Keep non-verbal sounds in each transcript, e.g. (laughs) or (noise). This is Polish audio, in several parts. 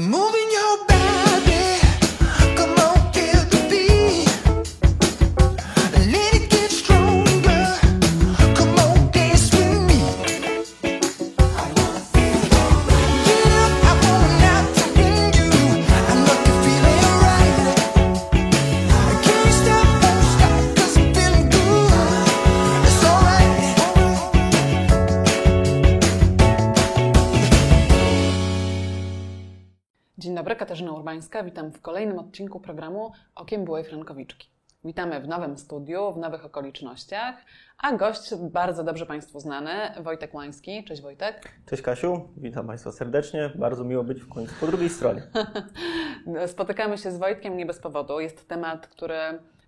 Moving Witam w kolejnym odcinku programu Okiem Byłej Frankowiczki. Witamy w nowym studiu, w nowych okolicznościach, a gość bardzo dobrze Państwu znany, Wojtek Łański. Cześć Wojtek. Cześć Kasiu, witam Państwa serdecznie. Bardzo miło być w końcu po drugiej stronie. (laughs) Spotykamy się z Wojtkiem nie bez powodu. Jest temat, który,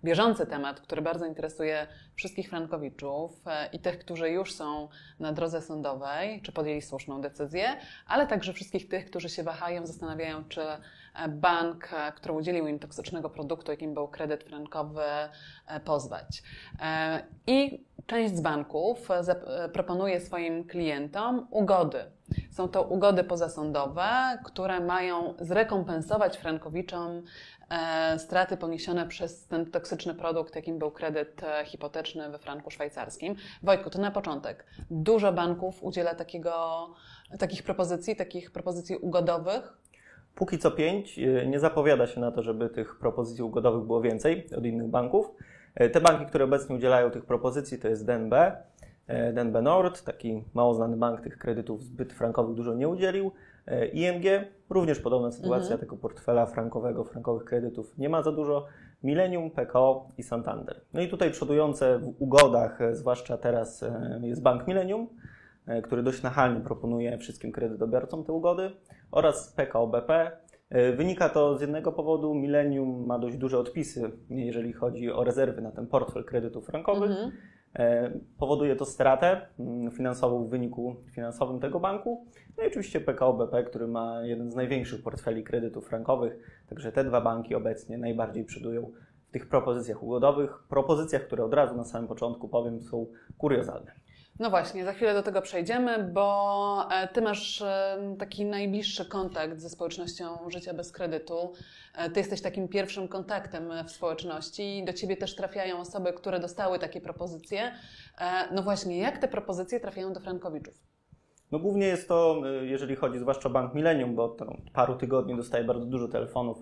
bieżący temat, który bardzo interesuje wszystkich Frankowiczów e, i tych, którzy już są na drodze sądowej, czy podjęli słuszną decyzję, ale także wszystkich tych, którzy się wahają, zastanawiają, czy e, bank, e, który udzielił im toksycznego produktu, jakim był kredyt frankowy, pozwać. I część z banków proponuje swoim klientom ugody. Są to ugody pozasądowe, które mają zrekompensować frankowiczom straty poniesione przez ten toksyczny produkt, jakim był kredyt e, hipoteczny we franku szwajcarskim. Wojtku, to na początek. Dużo banków udziela takiego, takich propozycji, takich propozycji ugodowych. Póki co pięć, y, nie zapowiada się na to, żeby tych propozycji ugodowych było więcej od innych banków. E, Te banki, które obecnie udzielają tych propozycji, to jest DNB, e, DNB Nord, taki mało znany bank, tych kredytów zbyt frankowych dużo nie udzielił. E, IMG, również podobna sytuacja tego portfela frankowego, frankowych kredytów nie ma za dużo. Millennium, PKO i Santander. No i tutaj przodujące w ugodach, e, zwłaszcza teraz e, jest Bank Millennium, który dość nachalnie proponuje wszystkim kredytobiorcom te ugody oraz PKO BP. Wynika to z jednego powodu. Millennium ma dość duże odpisy, jeżeli chodzi o rezerwy na ten portfel kredytów frankowych. Mhm. E, Powoduje to stratę mm, finansową w wyniku finansowym tego banku. No i oczywiście PKO BP, który ma jeden z największych portfeli kredytów frankowych. Także te dwa banki obecnie najbardziej przodują w tych propozycjach ugodowych. Propozycjach, które od razu na samym początku powiem są kuriozalne. No właśnie, za chwilę do tego przejdziemy, bo e, Ty masz e, taki najbliższy kontakt ze społecznością życia bez kredytu. E, Ty jesteś takim pierwszym kontaktem w społeczności i do Ciebie też trafiają osoby, które dostały takie propozycje. E, No właśnie, jak te propozycje trafiają do Frankowiczów? No głównie jest to, jeżeli chodzi zwłaszcza o Bank Millennium, bo od paru tygodni dostaję bardzo dużo telefonów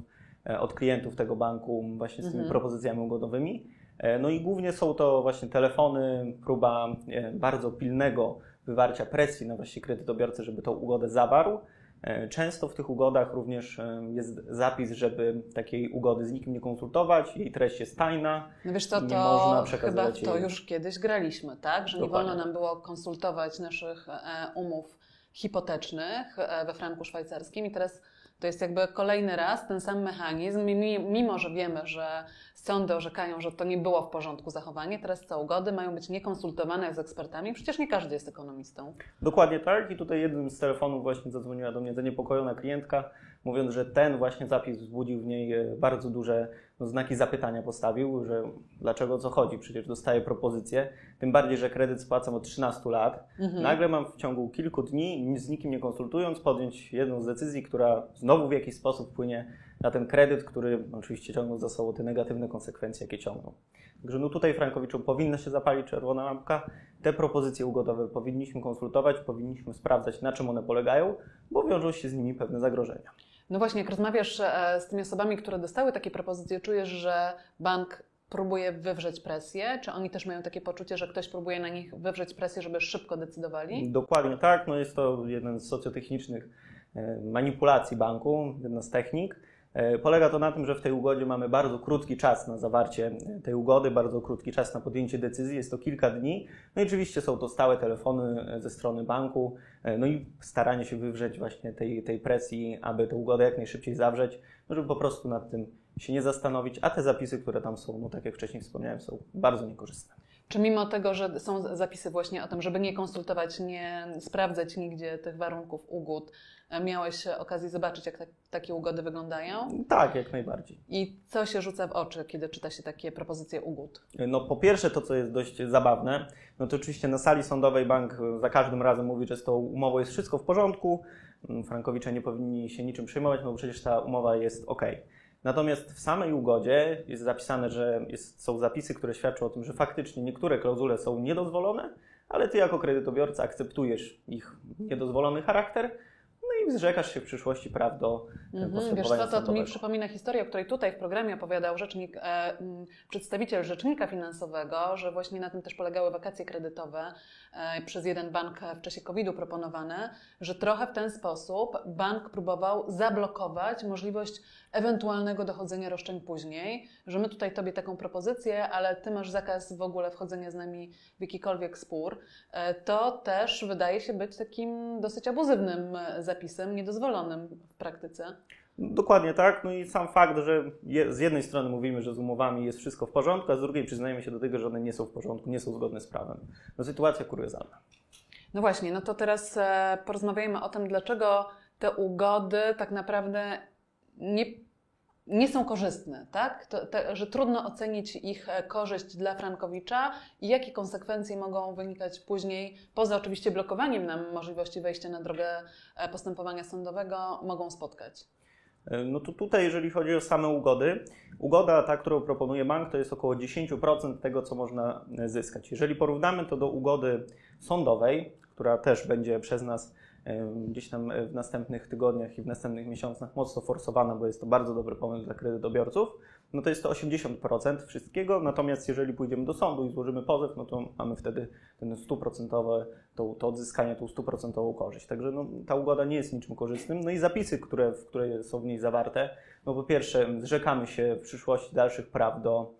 e, od klientów tego banku właśnie z tymi propozycjami ugodowymi. E, No i głównie są to właśnie telefony, próba e, bardzo pilnego wywarcia presji na właśnie kredytobiorcę, żeby tą ugodę zawarł. E, Często w tych ugodach również jest zapis, żeby takiej ugody z nikim nie konsultować, jej treść jest tajna. No wiesz co, Nie to można chyba przekazywać w to jej. już kiedyś graliśmy, tak? Że nie Dokładnie. wolno nam było konsultować naszych umów hipotecznych we franku szwajcarskim i teraz to jest jakby kolejny raz ten sam mechanizm, mi- mimo że wiemy, że sądy orzekają, że to nie było w porządku zachowanie, teraz co ugody mają być niekonsultowane z ekspertami, przecież nie każdy jest ekonomistą. Dokładnie tak. I tutaj jednym z telefonów właśnie zadzwoniła do mnie zaniepokojona klientka, mówiąc, że ten właśnie zapis wzbudził w niej e, bardzo duże no, znaki zapytania postawił, że dlaczego co chodzi, przecież dostaję propozycję. Tym bardziej, że kredyt spłacam od 13 lat. Nagle mam w ciągu kilku dni, ni- z nikim nie konsultując, podjąć jedną z decyzji, która znowu w jakiś sposób wpłynie na ten kredyt, który oczywiście ciągnął za sobą te negatywne konsekwencje, jakie ciągną. Także no tutaj Frankowiczom powinna się zapalić czerwona lampka. Te propozycje ugodowe powinniśmy konsultować, powinniśmy sprawdzać, na czym one polegają, bo wiążą się z nimi pewne zagrożenia. No właśnie, jak rozmawiasz e, z tymi osobami, które dostały takie propozycje, czujesz, że bank próbuje wywrzeć presję? Czy oni też mają takie poczucie, że ktoś próbuje na nich wywrzeć presję, żeby szybko decydowali? Dokładnie tak, no jest to jeden z socjotechnicznych e, manipulacji banku, jedna z technik. E, Polega to na tym, że w tej ugodzie mamy bardzo krótki czas na zawarcie e, tej ugody, bardzo krótki czas na podjęcie decyzji, jest to kilka dni. No i oczywiście są to stałe telefony e, ze strony banku, no i staranie się wywrzeć właśnie tej, tej presji, aby tę ugodę jak najszybciej zawrzeć, no żeby po prostu nad tym się nie zastanowić, a te zapisy, które tam są, no tak jak wcześniej wspomniałem, są bardzo niekorzystne. Czy mimo tego, że są zapisy właśnie o tym, żeby nie konsultować, nie sprawdzać nigdzie tych warunków ugód, e, miałeś okazję zobaczyć, jak ta, takie ugody wyglądają? Tak, jak najbardziej. I co się rzuca w oczy, kiedy czyta się takie propozycje ugód? No po pierwsze to, co jest dość zabawne, no to oczywiście na sali sądowej bank za każdym razem mówi, że z tą umową jest wszystko w porządku, mm, frankowicze nie powinni się niczym przejmować, no bo przecież ta umowa jest ok. Natomiast w samej ugodzie jest zapisane, że jest, są zapisy, które świadczą o tym, że faktycznie niektóre klauzule są niedozwolone, ale ty jako kredytobiorca akceptujesz ich niedozwolony charakter, i zrzekasz się w przyszłości praw do e, Mhm, Wiesz co, to mi przypomina historię, o której tutaj w programie opowiadał rzecznik, e, przedstawiciel rzecznika finansowego, że właśnie na tym też polegały wakacje kredytowe e, przez jeden bank w czasie COVID-u proponowane, że trochę w ten sposób bank próbował zablokować możliwość ewentualnego dochodzenia roszczeń później, że my tutaj Tobie taką propozycję, ale Ty masz zakaz w ogóle wchodzenia z nami w jakikolwiek spór, e, to też wydaje się być takim dosyć abuzywnym e, niedozwolonym w praktyce. Dokładnie tak. No i sam fakt, że je, z jednej strony mówimy, że z umowami jest wszystko w porządku, a z drugiej przyznajemy się do tego, że one nie są w porządku, nie są zgodne z prawem. No sytuacja kuriozalna. No właśnie, no to teraz e, porozmawiajmy o tym, dlaczego te ugody tak naprawdę nie, nie są korzystne, tak? To, te, że trudno ocenić ich e, korzyść dla Frankowicza i jakie konsekwencje mogą wynikać później, poza oczywiście blokowaniem nam możliwości wejścia na drogę e, postępowania sądowego, mogą spotkać. No to tutaj, jeżeli chodzi o same ugody, ugoda ta, którą proponuje bank, to jest około 10% tego, co można zyskać. Jeżeli porównamy to do ugody sądowej, która też będzie przez nas gdzieś tam w następnych tygodniach i w następnych miesiącach mocno forsowana, bo jest to bardzo dobry pomysł dla kredytobiorców, no to jest to 80% wszystkiego, natomiast jeżeli pójdziemy do sądu i złożymy pozew, no to mamy wtedy ten stuprocentowe, to, to odzyskanie, tą stuprocentową korzyść. Także no, ta ugoda nie jest niczym korzystnym. No i zapisy, które, które są w niej zawarte, no po pierwsze zrzekamy się w przyszłości dalszych praw do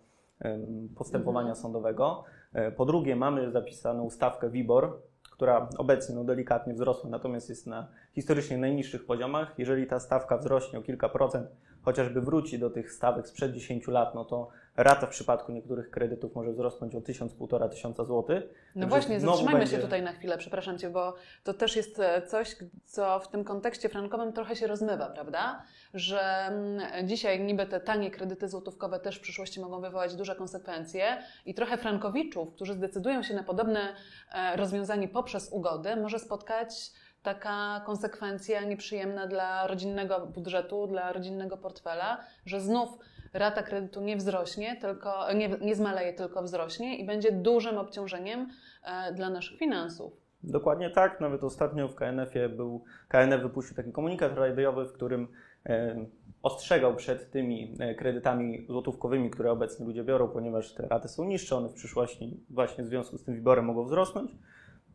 postępowania sądowego. E, Po drugie mamy zapisaną stawkę WIBOR, która obecnie no, delikatnie wzrosła, natomiast jest na historycznie najniższych poziomach. Jeżeli ta stawka wzrośnie o kilka procent, chociażby wróci do tych stawek sprzed 10 lat, no to rata w przypadku niektórych kredytów może wzrosnąć o 1000-1,5 tysiąca złotych. No właśnie, zatrzymajmy będzie- się tutaj na chwilę, przepraszam Cię, bo to też jest e, coś, co w tym kontekście frankowym trochę się rozmywa, prawda? Że mm, dzisiaj niby te tanie kredyty złotówkowe też w przyszłości mogą wywołać duże konsekwencje i trochę frankowiczów, którzy zdecydują się na podobne e, rozwiązanie poprzez ugody, może spotkać taka konsekwencja nieprzyjemna dla rodzinnego budżetu, dla rodzinnego portfela, że znów rata kredytu nie wzrośnie, tylko, nie, nie zmaleje, tylko wzrośnie i będzie dużym obciążeniem e, dla naszych finansów. Dokładnie tak. Nawet ostatnio w KNF-ie był, KNF wypuścił taki komunikat radiowy, w którym e, ostrzegał przed tymi e, kredytami złotówkowymi, które obecnie ludzie biorą, ponieważ te raty są niższe, one w przyszłości właśnie w związku z tym wyborem mogą wzrosnąć.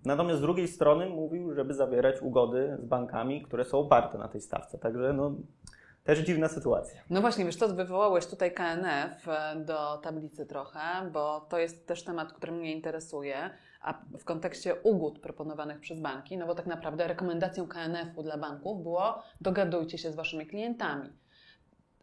Natomiast z drugiej strony mówił, żeby zawierać ugody z bankami, które są oparte na tej stawce. Także no, też dziwna sytuacja. No właśnie, wiesz co, wywołałeś tutaj KNF e, do tablicy trochę, bo to jest też temat, który mnie interesuje, a w kontekście ugód proponowanych przez banki, no bo tak naprawdę rekomendacją KNF-u dla banków było dogadujcie się z waszymi klientami.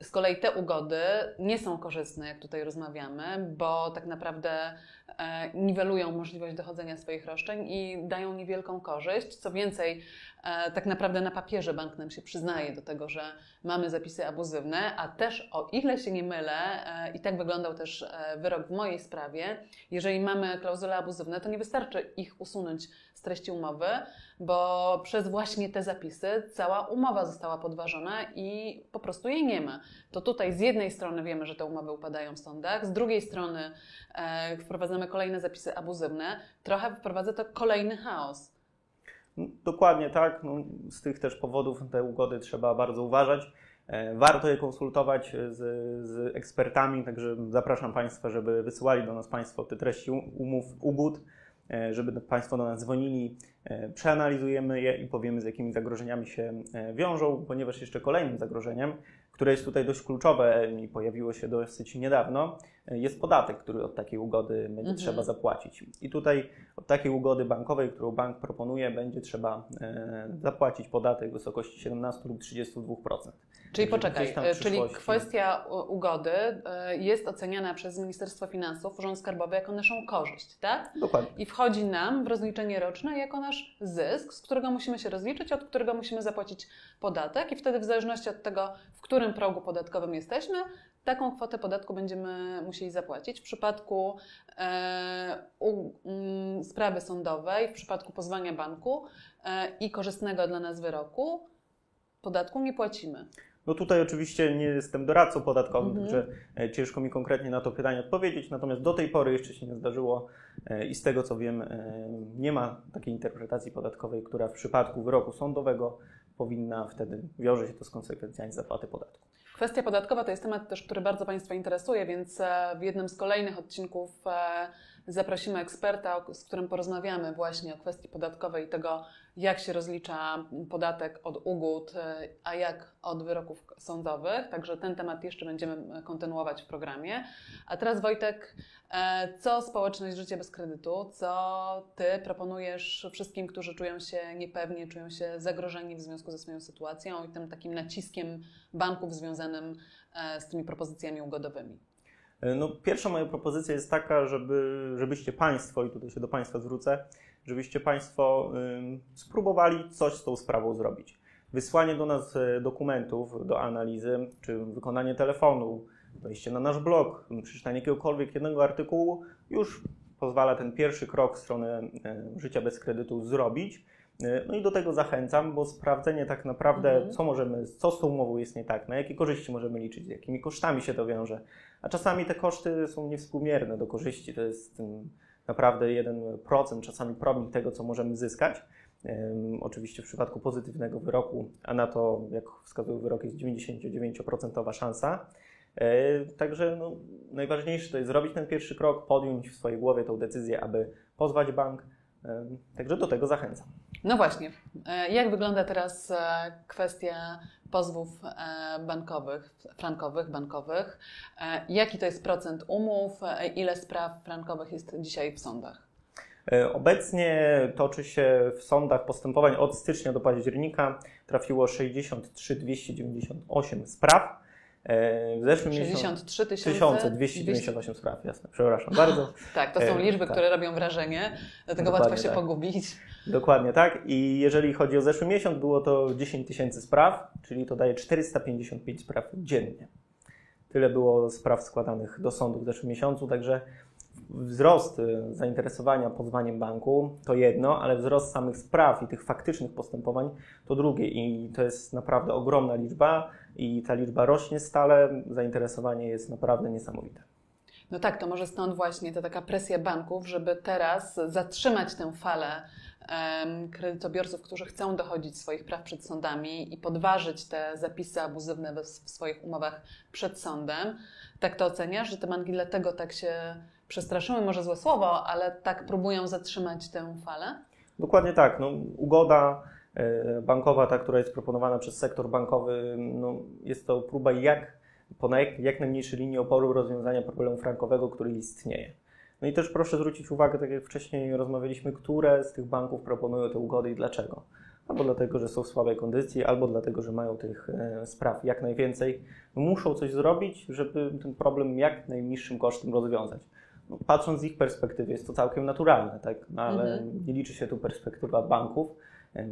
Z kolei te ugody nie są korzystne, jak tutaj rozmawiamy, bo tak naprawdę e, niwelują możliwość dochodzenia swoich roszczeń i dają niewielką korzyść. Co więcej, e, tak naprawdę na papierze bank nam się przyznaje do tego, że mamy zapisy abuzywne, a też o ile się nie mylę, e, i tak wyglądał też wyrok w mojej sprawie, jeżeli mamy klauzule abuzywne, to nie wystarczy ich usunąć treści umowy, bo przez właśnie te zapisy cała umowa została podważona i po prostu jej nie ma. To tutaj z jednej strony wiemy, że te umowy upadają w sądach, z drugiej strony e, wprowadzamy kolejne zapisy abuzywne, trochę wprowadza to kolejny chaos. No, Dokładnie tak. No, z tych też powodów te ugody trzeba bardzo uważać. E, Warto je konsultować z, z ekspertami, także zapraszam Państwa, żeby wysyłali do nas Państwo te treści umów, ugód, żeby Państwo do nas dzwonili, e, przeanalizujemy je i powiemy, z jakimi zagrożeniami się e, wiążą, ponieważ jeszcze kolejnym zagrożeniem, które jest tutaj dość kluczowe i pojawiło się dosyć niedawno, e, jest podatek, który od takiej ugody będzie Mhm. trzeba zapłacić. I tutaj od takiej ugody bankowej, którą bank proponuje, będzie trzeba e, zapłacić podatek w wysokości 17 lub 32%. Czyli poczekaj, e, czyli kwestia u- ugody e, jest oceniana przez Ministerstwo Finansów, Urząd Skarbowy jako naszą korzyść, tak? Dokładnie. I wchodzi nam w rozliczenie roczne jako nasz zysk, z którego musimy się rozliczyć, od którego musimy zapłacić podatek i wtedy w zależności od tego, w którym progu podatkowym jesteśmy, taką kwotę podatku będziemy musieli zapłacić. W przypadku e, u, mm, sprawy sądowej, w przypadku pozwania banku e, i korzystnego dla nas wyroku, podatku nie płacimy. No tutaj oczywiście nie jestem doradcą podatkowym, Mhm. także e, ciężko mi konkretnie na to pytanie odpowiedzieć, natomiast do tej pory jeszcze się nie zdarzyło e, i z tego co wiem e, nie ma takiej interpretacji podatkowej, która w przypadku wyroku sądowego powinna wtedy, wiąże się to z konsekwencjami zapłaty podatku. Kwestia podatkowa to jest temat też, który bardzo Państwa interesuje, więc e, w jednym z kolejnych odcinków e, zaprosimy eksperta, z którym porozmawiamy właśnie o kwestii podatkowej i tego, jak się rozlicza podatek od ugód, e, a jak od wyroków sądowych. Także ten temat jeszcze będziemy e, kontynuować w programie. A teraz Wojtek, e, co społeczność Życie bez kredytu? Co Ty proponujesz wszystkim, którzy czują się niepewnie, czują się zagrożeni w związku ze swoją sytuacją i tym takim naciskiem banków związanym z tymi propozycjami ugodowymi? E, No, pierwsza moja propozycja jest taka, żeby, żebyście Państwo, i tutaj się do Państwa zwrócę, żebyście Państwo spróbowali coś z tą sprawą zrobić. Wysłanie do nas e, dokumentów do analizy, czy wykonanie telefonu, wejście na nasz blog, przeczytanie jakiegokolwiek jednego artykułu już pozwala ten pierwszy krok w stronę e, życia bez kredytu zrobić. No i do tego zachęcam, bo sprawdzenie tak naprawdę, Mhm. co możemy, co z tą umową jest nie tak, na jakie korzyści możemy liczyć, z jakimi kosztami się to wiąże, a czasami te koszty są niewspółmierne do korzyści. To jest naprawdę 1%, czasami promil tego, co możemy zyskać. Oczywiście w przypadku pozytywnego wyroku, a na to, jak wskazuje wyrok, jest 99% szansa. E, Także no, najważniejsze to jest zrobić ten pierwszy krok, podjąć w swojej głowie tą decyzję, aby pozwać bank. Także do tego zachęcam. No właśnie. E, Jak wygląda teraz e, kwestia pozwów e, bankowych, frankowych, bankowych? Jaki to jest procent umów? Ile spraw frankowych jest dzisiaj w sądach? Obecnie toczy się w sądach postępowań od stycznia do października. Trafiło 63 298 spraw. E, W zeszłym miesiącu 63 tysiące? 1298 spraw, jasne, przepraszam bardzo. (laughs) Tak, to są E, liczby, tak. które robią wrażenie, dlatego Dokładnie łatwo się tak. pogubić. Dokładnie tak. I jeżeli chodzi o zeszły miesiąc, było to 10 tysięcy spraw, czyli to daje 455 spraw dziennie. Tyle było spraw składanych do sądu w zeszłym miesiącu, także wzrost y, zainteresowania pozwaniem banku to jedno, ale wzrost samych spraw i tych faktycznych postępowań to drugie. I to jest naprawdę ogromna liczba i ta liczba rośnie stale. Zainteresowanie jest naprawdę niesamowite. No tak, to może stąd właśnie ta taka presja banków, żeby teraz zatrzymać tę falę kredytobiorców, którzy chcą dochodzić swoich praw przed sądami i podważyć te zapisy abuzywne w swoich umowach przed sądem. Tak to oceniasz, że te banki dlatego tak się przestraszyły, może złe słowo, ale tak próbują zatrzymać tę falę? Dokładnie tak. No, ugoda e, bankowa, ta, która jest proponowana przez sektor bankowy, no, jest to próba jak, po jak, jak najmniejszej linii oporu rozwiązania problemu frankowego, który istnieje. No i też proszę zwrócić uwagę, tak jak wcześniej rozmawialiśmy, które z tych banków proponują te ugody i dlaczego. Albo dlatego, że są w słabej kondycji, albo dlatego, że mają tych e, spraw jak najwięcej. Muszą coś zrobić, żeby ten problem jak najniższym kosztem rozwiązać. No, patrząc z ich perspektywy jest to całkiem naturalne, tak? No, ale Mhm. nie liczy się tu perspektywa banków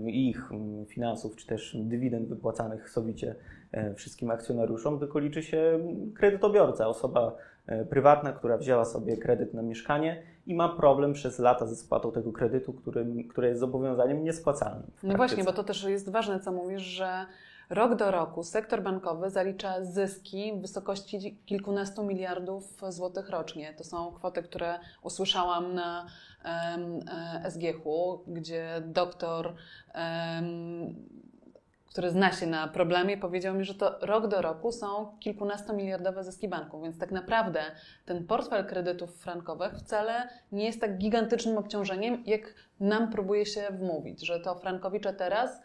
i ich mm, finansów, czy też dywidend wypłacanych sowicie e, wszystkim akcjonariuszom, tylko liczy się mm, kredytobiorca, osoba e, prywatna, która wzięła sobie kredyt na mieszkanie i ma problem przez lata ze spłatą tego kredytu, który, który jest zobowiązaniem niespłacalnym. No właśnie, bo to też jest ważne, co mówisz, że rok do roku sektor bankowy zalicza zyski w wysokości kilkunastu miliardów złotych rocznie. To są kwoty, które usłyszałam na e, SGH, gdzie doktor, który zna się na problemie, powiedział mi, że to rok do roku są kilkunastomiliardowe zyski banków, więc tak naprawdę ten portfel kredytów frankowych wcale nie jest tak gigantycznym obciążeniem, jak nam próbuje się wmówić, że to frankowicze teraz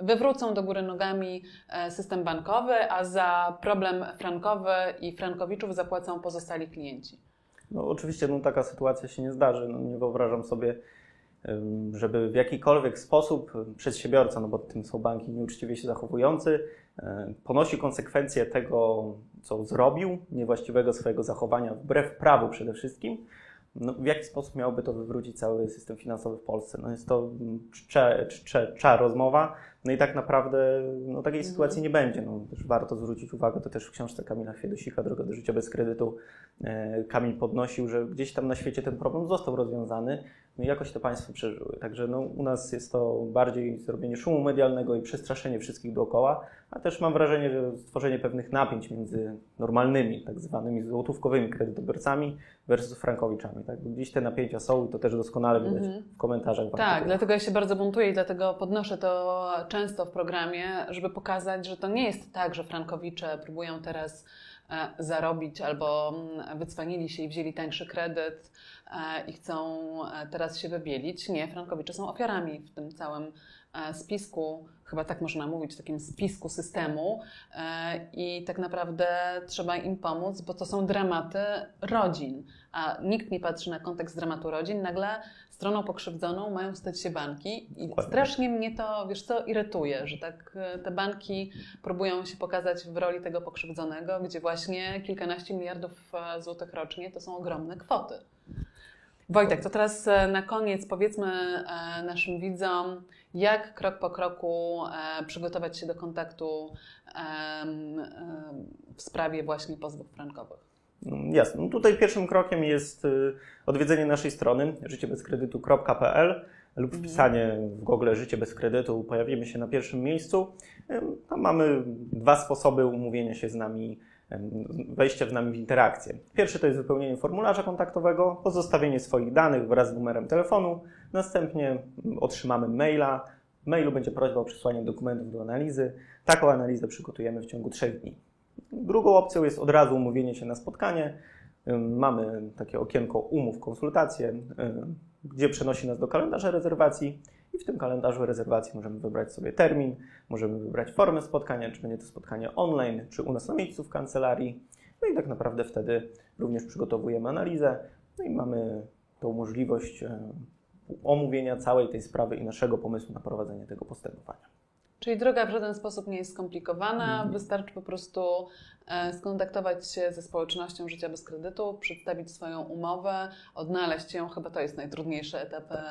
wywrócą do góry nogami e, system bankowy, a za problem frankowy i frankowiczów zapłacą pozostali klienci. No oczywiście no, taka sytuacja się nie zdarzy. No, nie wyobrażam sobie, żeby w jakikolwiek sposób przedsiębiorca, no bo tym są banki nieuczciwie się zachowujący, e, ponosi konsekwencje tego, co zrobił, niewłaściwego swojego zachowania, wbrew prawu przede wszystkim. No, w jaki sposób miałby to wywrócić cały system finansowy w Polsce? No, jest to czcza, czcza, czcza rozmowa, no i tak naprawdę no, takiej Mhm. sytuacji nie będzie. No, też warto zwrócić uwagę, to też w książce Kamila Chwiedosika, Droga do życia bez kredytu, e, Kamil podnosił, że gdzieś tam na świecie ten problem został rozwiązany. no i jakoś te państwa przeżyły. Także no, u nas jest to bardziej zrobienie szumu medialnego i przestraszenie wszystkich dookoła, a też mam wrażenie, że stworzenie pewnych napięć między normalnymi, tak zwanymi złotówkowymi kredytobiorcami versus frankowiczami. Tak? Gdzieś te napięcia są i to też doskonale widać Mhm. w komentarzach. w Tak, dlatego ja się bardzo buntuję i dlatego podnoszę to często w programie, żeby pokazać, że to nie jest tak, że frankowicze próbują teraz e, zarobić albo mm, wycwanili się i wzięli tańszy kredyt e, i chcą e, teraz się wybielić. Nie, frankowicze są ofiarami w tym całym spisku, chyba tak można mówić, takim spisku systemu e, i tak naprawdę trzeba im pomóc, bo to są dramaty rodzin, a nikt nie patrzy na kontekst dramatu rodzin. Nagle stroną pokrzywdzoną mają stać się banki i Dokładnie. strasznie mnie to, wiesz co, irytuje, że tak e, te banki próbują się pokazać w roli tego pokrzywdzonego, gdzie właśnie kilkanaście miliardów e, złotych rocznie to są ogromne kwoty. Wojtek, to teraz e, na koniec powiedzmy e, naszym widzom, jak krok po kroku e, przygotować się do kontaktu w sprawie właśnie pozwów frankowych. Mm, Jasne. No tutaj pierwszym krokiem jest y, odwiedzenie naszej strony życiebezkredytu.pl lub wpisanie w Google Życie bez kredytu. Pojawimy się na pierwszym miejscu. Tam mamy dwa sposoby umówienia się z nami, ym, wejścia z nami w interakcję. Pierwszy to jest wypełnienie formularza kontaktowego, pozostawienie swoich danych wraz z numerem telefonu. Następnie otrzymamy maila. W mailu będzie prośba o przesłanie dokumentów do analizy. Taką analizę przygotujemy w ciągu trzech dni. Drugą opcją jest od razu umówienie się na spotkanie. Mamy takie okienko umów, konsultacje, gdzie przenosi nas do kalendarza rezerwacji i w tym kalendarzu rezerwacji możemy wybrać sobie termin, możemy wybrać formę spotkania, czy będzie to spotkanie online, czy u nas na miejscu w kancelarii. No i tak naprawdę wtedy również przygotowujemy analizę no i mamy tą możliwość ym, omówienia całej tej sprawy i naszego pomysłu na prowadzenie tego postępowania. Czyli droga w żaden sposób nie jest skomplikowana, Mhm. wystarczy po prostu e, skontaktować się ze społecznością życia bez kredytu, przedstawić swoją umowę, odnaleźć ją. Chyba to jest najtrudniejszy etap e,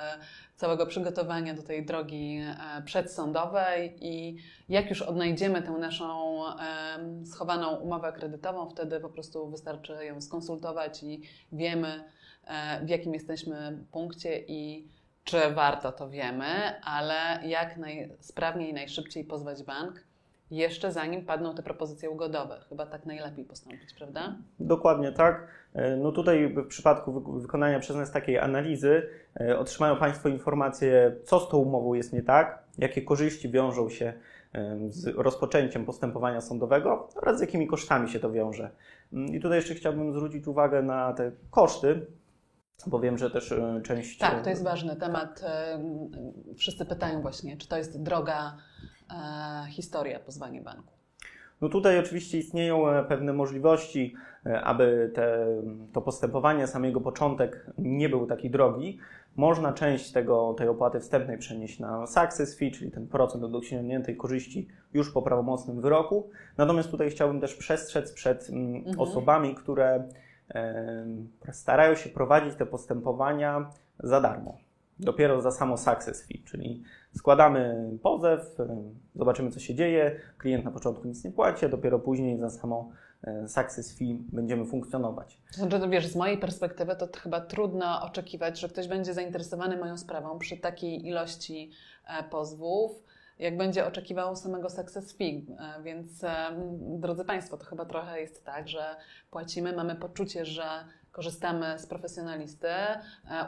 całego przygotowania do tej drogi e, przedsądowej i jak już odnajdziemy tę naszą schowaną umowę kredytową, wtedy po prostu wystarczy ją skonsultować i wiemy, w jakim jesteśmy punkcie i czy warto, to wiemy, ale jak najsprawniej i najszybciej pozwać bank, jeszcze zanim padną te propozycje ugodowe. Chyba tak najlepiej postąpić, prawda? Dokładnie tak. E, No tutaj w przypadku wy- wykonania przez nas takiej analizy e, otrzymają Państwo informację, co z tą umową jest nie tak, jakie korzyści wiążą się em, z rozpoczęciem postępowania sądowego oraz z jakimi kosztami się to wiąże. Mm, I tutaj jeszcze chciałbym zwrócić uwagę na te koszty, bo wiem, że też e, część... Tak, to jest ważny temat. E, Wszyscy pytają właśnie, czy to jest droga e, historia pozwanie banku. No tutaj oczywiście istnieją e, pewne możliwości, e, aby te, to postępowanie, sam jego początek nie był taki drogi. Można część tego, tej opłaty wstępnej przenieść na success fee, czyli ten procent od osiągniętej korzyści już po prawomocnym wyroku. Natomiast tutaj chciałbym też przestrzec przed mm, Mhm. osobami, które starają się prowadzić te postępowania za darmo. Dopiero za samo success fee, czyli składamy pozew, zobaczymy co się dzieje, klient na początku nic nie płaci, a dopiero później za samo e, success fee będziemy funkcjonować. Znaczy, to wiesz, z mojej perspektywy to chyba trudno oczekiwać, że ktoś będzie zainteresowany moją sprawą przy takiej ilości e, pozwów, jak będzie oczekiwał samego success fee. Więc, e, drodzy Państwo, to chyba trochę jest tak, że płacimy, mamy poczucie, że korzystamy z profesjonalisty, e,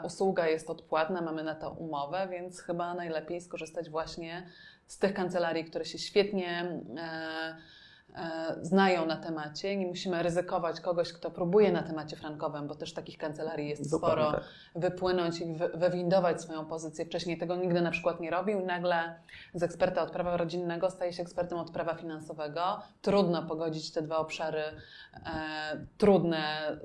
usługa jest odpłatna, mamy na to umowę, więc chyba najlepiej skorzystać właśnie z tych kancelarii, które się świetnie e, znają na temacie. Nie musimy ryzykować kogoś, kto próbuje na temacie frankowym, bo też takich kancelarii jest Dokładnie sporo, tak. wypłynąć i wy- wywindować swoją pozycję. Wcześniej tego nigdy na przykład nie robił nagle z eksperta od prawa rodzinnego staje się ekspertem od prawa finansowego. Trudno pogodzić te dwa obszary e, trudne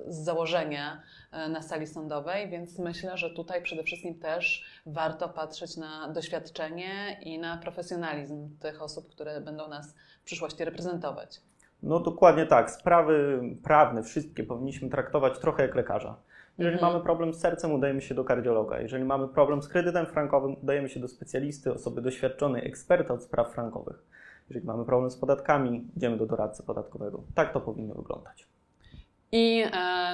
z założenia e, na sali sądowej, więc myślę, że tutaj przede wszystkim też warto patrzeć na doświadczenie i na profesjonalizm tych osób, które będą nas w przyszłości reprezentować. No dokładnie tak. Sprawy prawne, wszystkie powinniśmy traktować trochę jak lekarza. Jeżeli Mhm. mamy problem z sercem, udajemy się do kardiologa. Jeżeli mamy problem z kredytem frankowym, udajemy się do specjalisty, osoby doświadczonej, eksperta od spraw frankowych. Jeżeli mamy problem z podatkami, idziemy do doradcy podatkowego. Tak to powinno wyglądać. I e,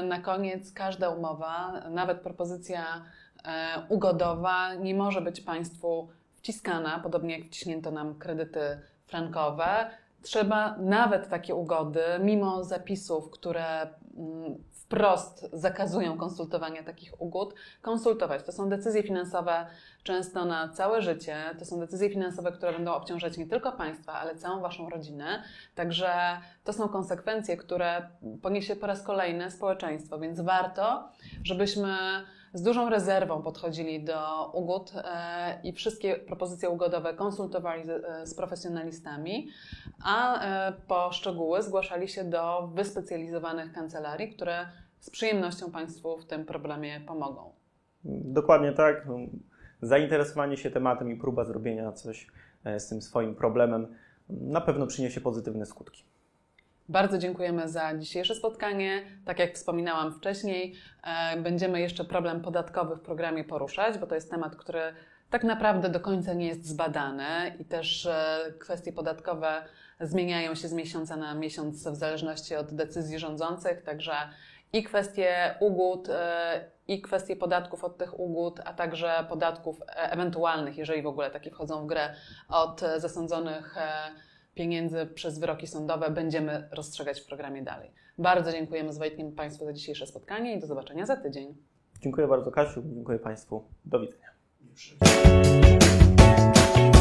na koniec każda umowa, nawet propozycja ugodowa nie może być państwu wciskana, podobnie jak wciśnięto nam kredyty frankowe. Trzeba nawet takie ugody, mimo zapisów, które mm, wprost zakazują konsultowania takich ugód, konsultować. To są decyzje finansowe często na całe życie. To są decyzje finansowe, które będą obciążać nie tylko Państwa, ale całą Waszą rodzinę. Także to są konsekwencje, które poniesie po raz kolejny społeczeństwo, więc warto, żebyśmy z dużą rezerwą podchodzili do ugód e, i wszystkie propozycje ugodowe konsultowali z, e, profesjonalistami, a e, po szczegóły zgłaszali się do wyspecjalizowanych kancelarii, które z przyjemnością Państwu w tym problemie pomogą. Dokładnie tak. Zainteresowanie się tematem i próba zrobienia coś z tym swoim problemem na pewno przyniesie pozytywne skutki. Bardzo dziękujemy za dzisiejsze spotkanie. Tak jak wspominałam wcześniej, e, będziemy jeszcze problem podatkowy w programie poruszać, bo to jest temat, który tak naprawdę do końca nie jest zbadany i też e, kwestie podatkowe zmieniają się z miesiąca na miesiąc w zależności od decyzji rządzących, także i kwestie ugód, e, i kwestie podatków od tych ugód, a także podatków ewentualnych, jeżeli w ogóle takie wchodzą w grę, od zasądzonych pieniędzy przez wyroki sądowe będziemy rozstrzygać w programie dalej. Bardzo dziękujemy z Wojtkiem Państwu za dzisiejsze spotkanie i do zobaczenia za tydzień. Dziękuję bardzo Kasiu, dziękuję Państwu. Do widzenia. Thank